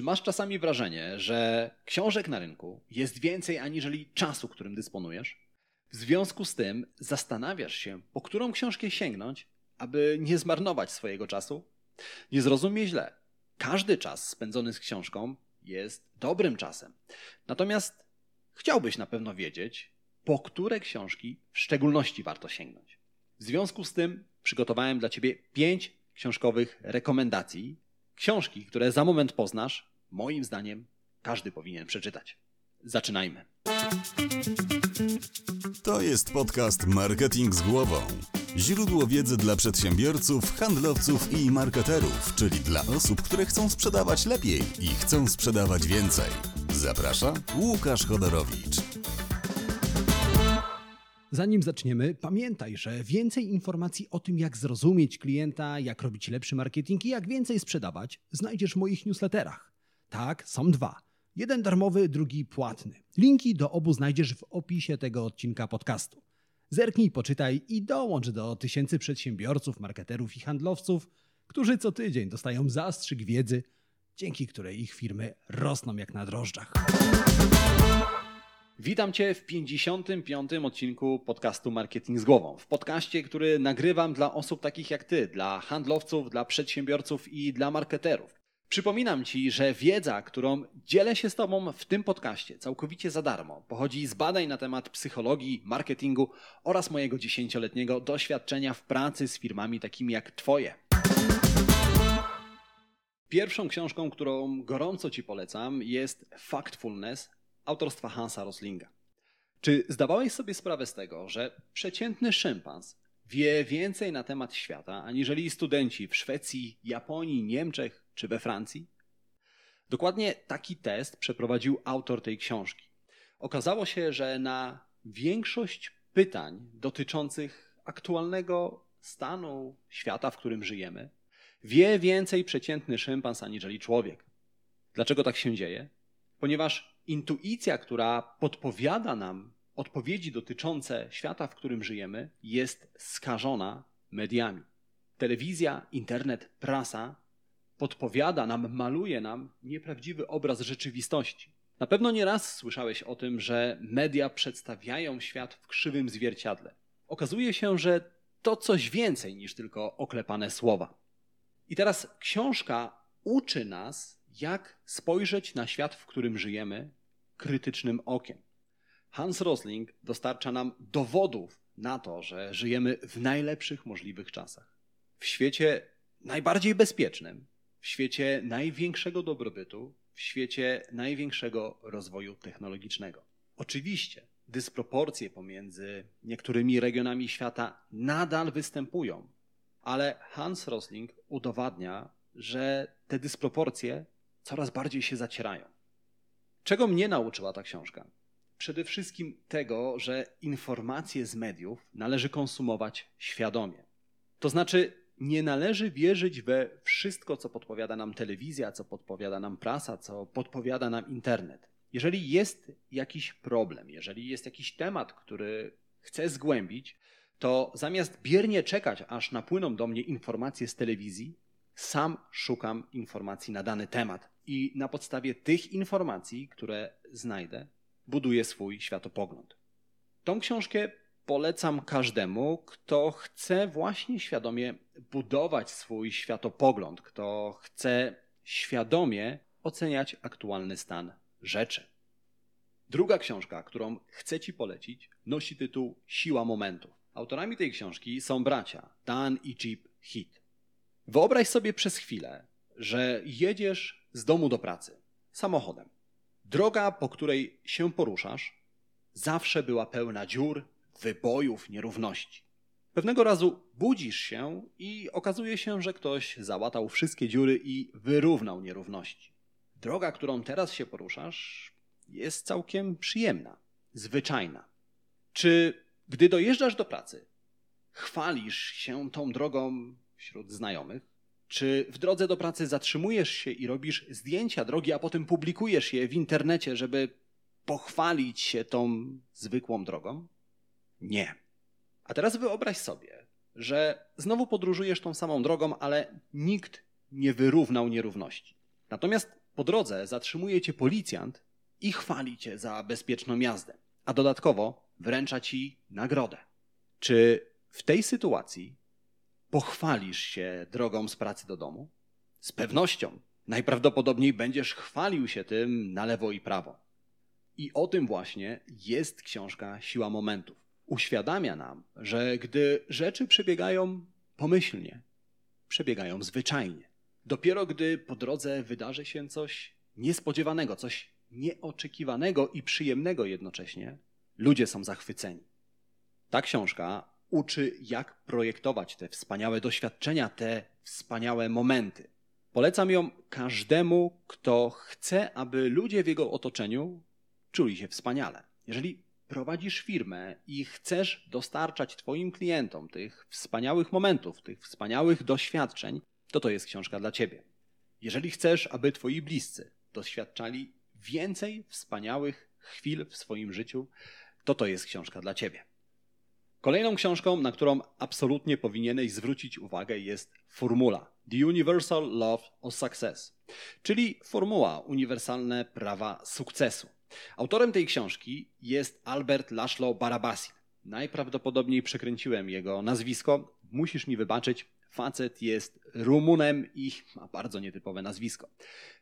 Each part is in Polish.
Czy masz czasami wrażenie, że książek na rynku jest więcej aniżeli czasu, którym dysponujesz? W związku z tym zastanawiasz się, po którą książkę sięgnąć, aby nie zmarnować swojego czasu? Nie zrozumie źle. Każdy czas spędzony z książką jest dobrym czasem. Natomiast chciałbyś na pewno wiedzieć, po które książki w szczególności warto sięgnąć. W związku z tym przygotowałem dla Ciebie pięć książkowych rekomendacji. Książki, które za moment poznasz, moim zdaniem każdy powinien przeczytać. Zaczynajmy. To jest podcast Marketing z głową. Źródło wiedzy dla przedsiębiorców, handlowców i marketerów, czyli dla osób, które chcą sprzedawać lepiej i chcą sprzedawać więcej. Zaprasza Łukasz Chodorowicz. Zanim zaczniemy, pamiętaj, że więcej informacji o tym, jak zrozumieć klienta, jak robić lepszy marketing i jak więcej sprzedawać, znajdziesz w moich newsletterach. Tak, są dwa. Jeden darmowy, drugi płatny. Linki do obu znajdziesz w opisie tego odcinka podcastu. Zerknij, poczytaj i dołącz do tysięcy przedsiębiorców, marketerów i handlowców, którzy co tydzień dostają zastrzyk wiedzy, dzięki której ich firmy rosną jak na drożdżach. Witam Cię w 55. odcinku podcastu Marketing z Głową. W podcaście, który nagrywam dla osób takich jak Ty, dla handlowców, dla przedsiębiorców i dla marketerów. Przypominam Ci, że wiedza, którą dzielę się z Tobą w tym podcaście całkowicie za darmo, pochodzi z badań na temat psychologii, marketingu oraz mojego dziesięcioletniego doświadczenia w pracy z firmami takimi jak Twoje. Pierwszą książką, którą gorąco Ci polecam, jest Factfulness autorstwa Hansa Roslinga. Czy zdawałeś sobie sprawę z tego, że przeciętny szympans wie więcej na temat świata, aniżeli studenci w Szwecji, Japonii, Niemczech czy we Francji? Dokładnie taki test przeprowadził autor tej książki. Okazało się, że na większość pytań dotyczących aktualnego stanu świata, w którym żyjemy, wie więcej przeciętny szympans aniżeli człowiek. Dlaczego tak się dzieje? Ponieważ intuicja, która podpowiada nam odpowiedzi dotyczące świata, w którym żyjemy, jest skażona mediami. Telewizja, internet, prasa podpowiada nam, maluje nam nieprawdziwy obraz rzeczywistości. Na pewno nie raz słyszałeś o tym, że media przedstawiają świat w krzywym zwierciadle. Okazuje się, że to coś więcej niż tylko oklepane słowa. I teraz książka uczy nas, jak spojrzeć na świat, w którym żyjemy, krytycznym okiem. Hans Rosling dostarcza nam dowodów na to, że żyjemy w najlepszych możliwych czasach. W świecie najbardziej bezpiecznym, w świecie największego dobrobytu, w świecie największego rozwoju technologicznego. Oczywiście dysproporcje pomiędzy niektórymi regionami świata nadal występują, ale Hans Rosling udowadnia, że te dysproporcje coraz bardziej się zacierają. Czego mnie nauczyła ta książka? Przede wszystkim tego, że informacje z mediów należy konsumować świadomie. To znaczy, nie należy wierzyć we wszystko, co podpowiada nam telewizja, co podpowiada nam prasa, co podpowiada nam internet. Jeżeli jest jakiś problem, jeżeli jest jakiś temat, który chcę zgłębić, to zamiast biernie czekać, aż napłyną do mnie informacje z telewizji, sam szukam informacji na dany temat i na podstawie tych informacji, które znajdę, buduję swój światopogląd. Tą książkę polecam każdemu, kto chce właśnie świadomie budować swój światopogląd, kto chce świadomie oceniać aktualny stan rzeczy. Druga książka, którą chcę Ci polecić, nosi tytuł Siła Momentu. Autorami tej książki są bracia Dan i Jeep Heath. Wyobraź sobie przez chwilę, że jedziesz z domu do pracy samochodem. Droga, po której się poruszasz, zawsze była pełna dziur, wybojów, nierówności. Pewnego razu budzisz się i okazuje się, że ktoś załatał wszystkie dziury i wyrównał nierówności. Droga, którą teraz się poruszasz, jest całkiem przyjemna, zwyczajna. Czy gdy dojeżdżasz do pracy, chwalisz się tą drogą wśród znajomych? Czy w drodze do pracy zatrzymujesz się i robisz zdjęcia drogi, a potem publikujesz je w internecie, żeby pochwalić się tą zwykłą drogą? Nie. A teraz wyobraź sobie, że znowu podróżujesz tą samą drogą, ale nikt nie wyrównał nierówności. Natomiast po drodze zatrzymuje cię policjant i chwali cię za bezpieczną jazdę, a dodatkowo wręcza ci nagrodę. Czy w tej sytuacji pochwalisz się drogą z pracy do domu? Z pewnością. Najprawdopodobniej będziesz chwalił się tym na lewo i prawo. I o tym właśnie jest książka Siła Momentów. Uświadamia nam, że gdy rzeczy przebiegają pomyślnie, przebiegają zwyczajnie. Dopiero gdy po drodze wydarzy się coś niespodziewanego, coś nieoczekiwanego i przyjemnego jednocześnie, ludzie są zachwyceni. Ta książka uczy, jak projektować te wspaniałe doświadczenia, te wspaniałe momenty. Polecam ją każdemu, kto chce, aby ludzie w jego otoczeniu czuli się wspaniale. Jeżeli prowadzisz firmę i chcesz dostarczać Twoim klientom tych wspaniałych momentów, tych wspaniałych doświadczeń, to to jest książka dla Ciebie. Jeżeli chcesz, aby Twoi bliscy doświadczali więcej wspaniałych chwil w swoim życiu, to to jest książka dla Ciebie. Kolejną książką, na którą absolutnie powinieneś zwrócić uwagę, jest Formuła The Universal Law of Success, czyli formuła uniwersalne prawa sukcesu. Autorem tej książki jest Albert Laszlo Barabasin. Najprawdopodobniej przekręciłem jego nazwisko. Musisz mi wybaczyć, facet jest Rumunem i ma bardzo nietypowe nazwisko.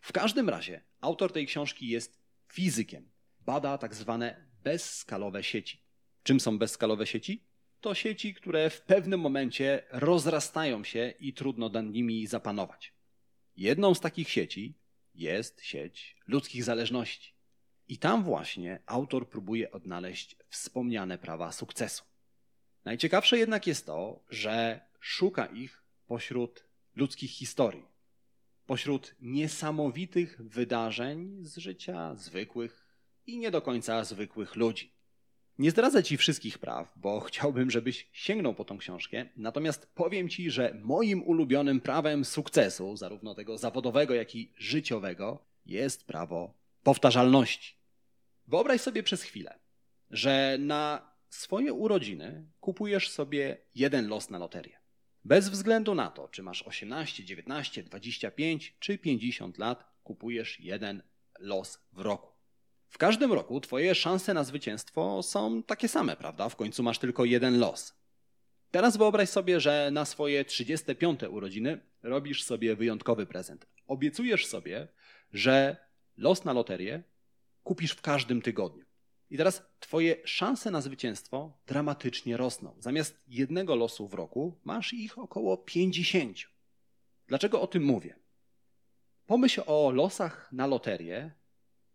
W każdym razie autor tej książki jest fizykiem. Bada tak zwane bezskalowe sieci. Czym są bezskalowe sieci? To sieci, które w pewnym momencie rozrastają się i trudno nad nimi zapanować. Jedną z takich sieci jest sieć ludzkich zależności. I tam właśnie autor próbuje odnaleźć wspomniane prawa sukcesu. Najciekawsze jednak jest to, że szuka ich pośród ludzkich historii, pośród niesamowitych wydarzeń z życia zwykłych i nie do końca zwykłych ludzi. Nie zdradzę Ci wszystkich praw, bo chciałbym, żebyś sięgnął po tą książkę. Natomiast powiem Ci, że moim ulubionym prawem sukcesu, zarówno tego zawodowego, jak i życiowego, jest prawo powtarzalności. Wyobraź sobie przez chwilę, że na swoje urodziny kupujesz sobie jeden los na loterię. Bez względu na to, czy masz 18, 19, 25 czy 50 lat, kupujesz jeden los w roku. W każdym roku twoje szanse na zwycięstwo są takie same, prawda? W końcu masz tylko jeden los. Teraz wyobraź sobie, że na swoje 35 urodziny robisz sobie wyjątkowy prezent. Obiecujesz sobie, że los na loterię kupisz w każdym tygodniu. I teraz twoje szanse na zwycięstwo dramatycznie rosną. Zamiast jednego losu w roku masz ich około 50. Dlaczego o tym mówię? Pomyśl o losach na loterię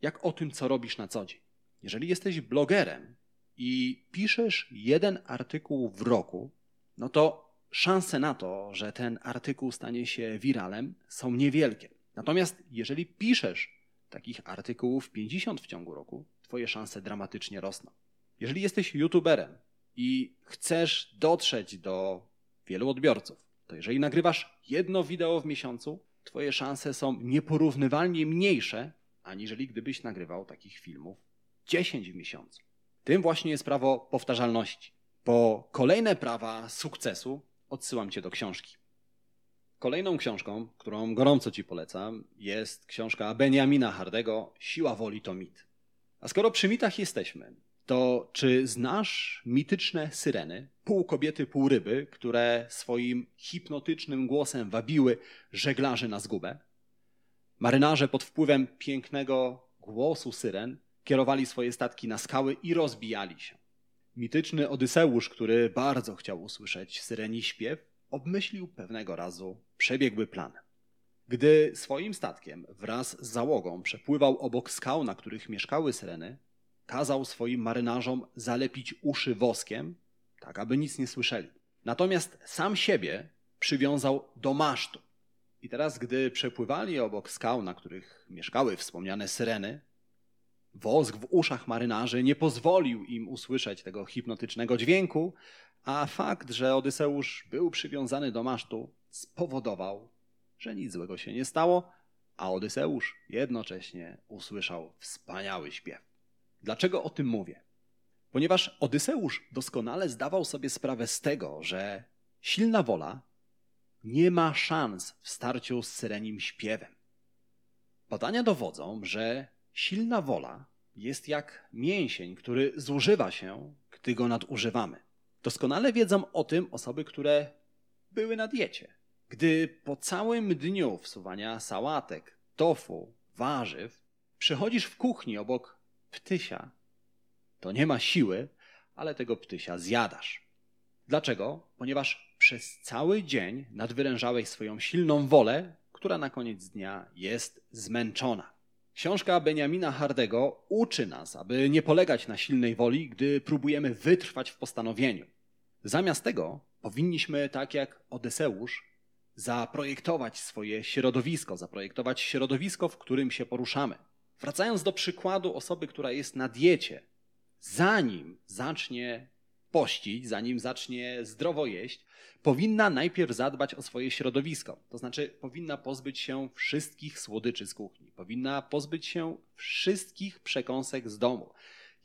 jak o tym, co robisz na co dzień. Jeżeli jesteś blogerem i piszesz jeden artykuł w roku, no to szanse na to, że ten artykuł stanie się wiralem, są niewielkie. Natomiast jeżeli piszesz takich artykułów 50 w ciągu roku, twoje szanse dramatycznie rosną. Jeżeli jesteś youtuberem i chcesz dotrzeć do wielu odbiorców, to jeżeli nagrywasz jedno wideo w miesiącu, twoje szanse są nieporównywalnie mniejsze aniżeli gdybyś nagrywał takich filmów 10 w miesiącu. Tym właśnie jest prawo powtarzalności. Po kolejne prawa sukcesu odsyłam cię do książki. Kolejną książką, którą gorąco ci polecam, jest książka Benjamina Hardego Siła woli to mit. A skoro przy mitach jesteśmy, to czy znasz mityczne syreny, pół kobiety, pół ryby, które swoim hipnotycznym głosem wabiły żeglarzy na zgubę? Marynarze pod wpływem pięknego głosu syren kierowali swoje statki na skały i rozbijali się. Mityczny Odyseusz, który bardzo chciał usłyszeć syreni śpiew, obmyślił pewnego razu przebiegły plan. Gdy swoim statkiem wraz z załogą przepływał obok skał, na których mieszkały syreny, kazał swoim marynarzom zalepić uszy woskiem, tak aby nic nie słyszeli. Natomiast sam siebie przywiązał do masztu, i teraz, gdy przepływali obok skał, na których mieszkały wspomniane syreny, wosk w uszach marynarzy nie pozwolił im usłyszeć tego hipnotycznego dźwięku, a fakt, że Odyseusz był przywiązany do masztu, spowodował, że nic złego się nie stało, a Odyseusz jednocześnie usłyszał wspaniały śpiew. Dlaczego o tym mówię? Ponieważ Odyseusz doskonale zdawał sobie sprawę z tego, że silna wola nie ma szans w starciu z syrenim śpiewem. Badania dowodzą, że silna wola jest jak mięsień, który zużywa się, gdy go nadużywamy. Doskonale wiedzą o tym osoby, które były na diecie. Gdy po całym dniu wsuwania sałatek, tofu, warzyw przychodzisz w kuchni obok ptysia, to nie ma siły, ale tego ptysia zjadasz. Dlaczego? Ponieważ przez cały dzień nadwyrężałeś swoją silną wolę, która na koniec dnia jest zmęczona. Książka Benjamina Hardego uczy nas, aby nie polegać na silnej woli, gdy próbujemy wytrwać w postanowieniu. Zamiast tego powinniśmy, tak jak Odyseusz, zaprojektować swoje środowisko, zaprojektować środowisko, w którym się poruszamy. Wracając do przykładu osoby, która jest na diecie, zanim zacznie pościć, zanim zacznie zdrowo jeść, powinna najpierw zadbać o swoje środowisko. To znaczy, powinna pozbyć się wszystkich słodyczy z kuchni, powinna pozbyć się wszystkich przekąsek z domu.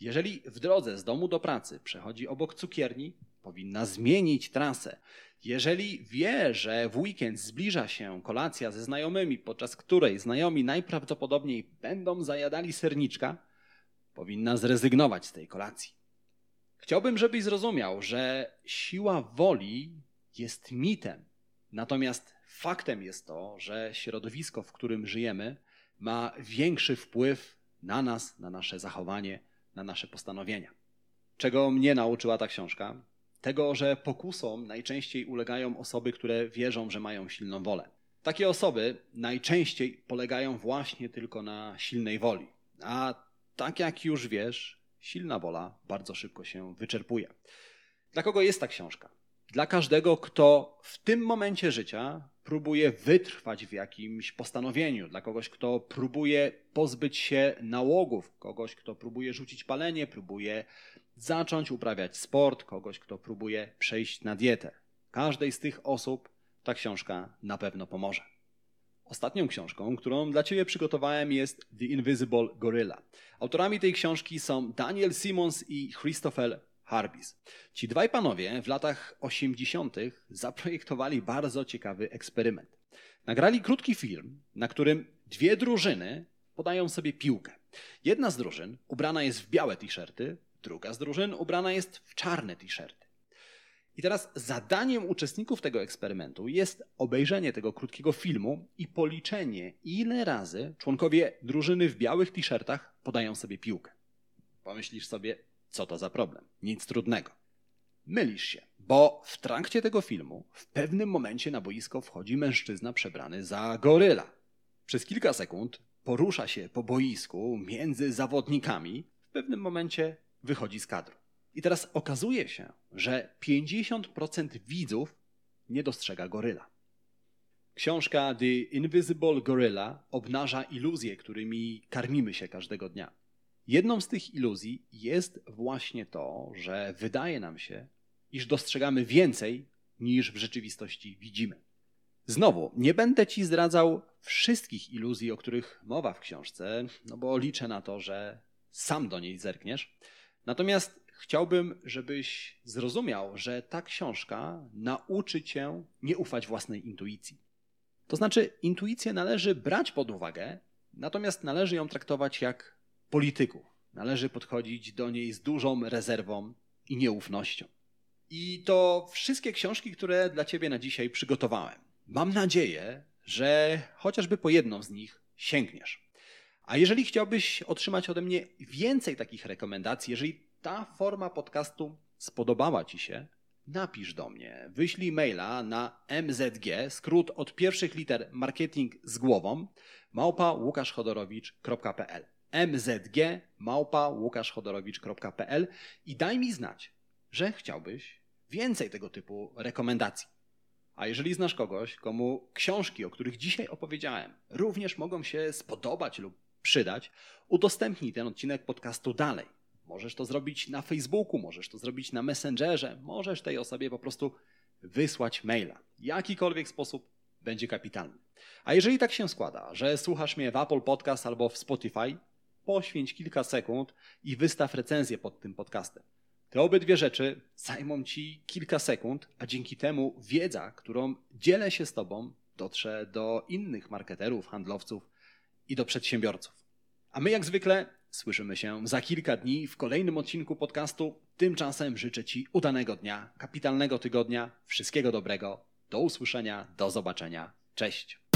Jeżeli w drodze z domu do pracy przechodzi obok cukierni, powinna zmienić trasę. Jeżeli wie, że w weekend zbliża się kolacja ze znajomymi, podczas której znajomi najprawdopodobniej będą zajadali serniczka, powinna zrezygnować z tej kolacji. Chciałbym, żebyś zrozumiał, że siła woli jest mitem. Natomiast faktem jest to, że środowisko, w którym żyjemy, ma większy wpływ na nas, na nasze zachowanie, na nasze postanowienia. Czego mnie nauczyła ta książka? Tego, że pokusom najczęściej ulegają osoby, które wierzą, że mają silną wolę. Takie osoby najczęściej polegają właśnie tylko na silnej woli. A tak jak już wiesz, silna wola bardzo szybko się wyczerpuje. Dla kogo jest ta książka? Dla każdego, kto w tym momencie życia próbuje wytrwać w jakimś postanowieniu, dla kogoś, kto próbuje pozbyć się nałogów, kogoś, kto próbuje rzucić palenie, próbuje zacząć uprawiać sport, kogoś, kto próbuje przejść na dietę. Każdej z tych osób ta książka na pewno pomoże. Ostatnią książką, którą dla Ciebie przygotowałem jest The Invisible Gorilla. Autorami tej książki są Daniel Simmons i Christopher Harbis. Ci dwaj panowie w latach 80. zaprojektowali bardzo ciekawy eksperyment. Nagrali krótki film, na którym dwie drużyny podają sobie piłkę. Jedna z drużyn ubrana jest w białe t-shirty, druga z drużyn ubrana jest w czarne t-shirty. I teraz zadaniem uczestników tego eksperymentu jest obejrzenie tego krótkiego filmu i policzenie, ile razy członkowie drużyny w białych t-shirtach podają sobie piłkę. Pomyślisz sobie, co to za problem? Nic trudnego. Mylisz się, bo w trakcie tego filmu w pewnym momencie na boisko wchodzi mężczyzna przebrany za goryla. Przez kilka sekund porusza się po boisku między zawodnikami, w pewnym momencie wychodzi z kadru. I teraz okazuje się, że 50% widzów nie dostrzega goryla. Książka The Invisible Gorilla obnaża iluzje, którymi karmimy się każdego dnia. Jedną z tych iluzji jest właśnie to, że wydaje nam się, iż dostrzegamy więcej niż w rzeczywistości widzimy. Znowu, nie będę ci zdradzał wszystkich iluzji, o których mowa w książce, no bo liczę na to, że sam do niej zerkniesz. Natomiast chciałbym, żebyś zrozumiał, że ta książka nauczy cię nie ufać własnej intuicji. To znaczy, intuicję należy brać pod uwagę, natomiast należy ją traktować jak polityków. Należy podchodzić do niej z dużą rezerwą i nieufnością. I to wszystkie książki, które dla Ciebie na dzisiaj przygotowałem. Mam nadzieję, że chociażby po jedną z nich sięgniesz. A jeżeli chciałbyś otrzymać ode mnie więcej takich rekomendacji, jeżeli ta forma podcastu spodobała Ci się, napisz do mnie. Wyślij maila na mzg, skrót od pierwszych liter marketing z głową, małpa łukaszchodorowicz.pl mzg małpa łukaszchodorowicz.pl i daj mi znać, że chciałbyś więcej tego typu rekomendacji. A jeżeli znasz kogoś, komu książki, o których dzisiaj opowiedziałem, również mogą się spodobać lub przydać, udostępnij ten odcinek podcastu dalej. Możesz to zrobić na Facebooku, możesz to zrobić na Messengerze, możesz tej osobie po prostu wysłać maila. Jakikolwiek sposób będzie kapitalny. A jeżeli tak się składa, że słuchasz mnie w Apple Podcast albo w Spotify, poświęć kilka sekund i wystaw recenzję pod tym podcastem. Te obydwie rzeczy zajmą Ci kilka sekund, a dzięki temu wiedza, którą dzielę się z Tobą, dotrze do innych marketerów, handlowców i do przedsiębiorców. A my jak zwykle słyszymy się za kilka dni w kolejnym odcinku podcastu. Tymczasem życzę Ci udanego dnia, kapitalnego tygodnia, wszystkiego dobrego. Do usłyszenia, do zobaczenia. Cześć.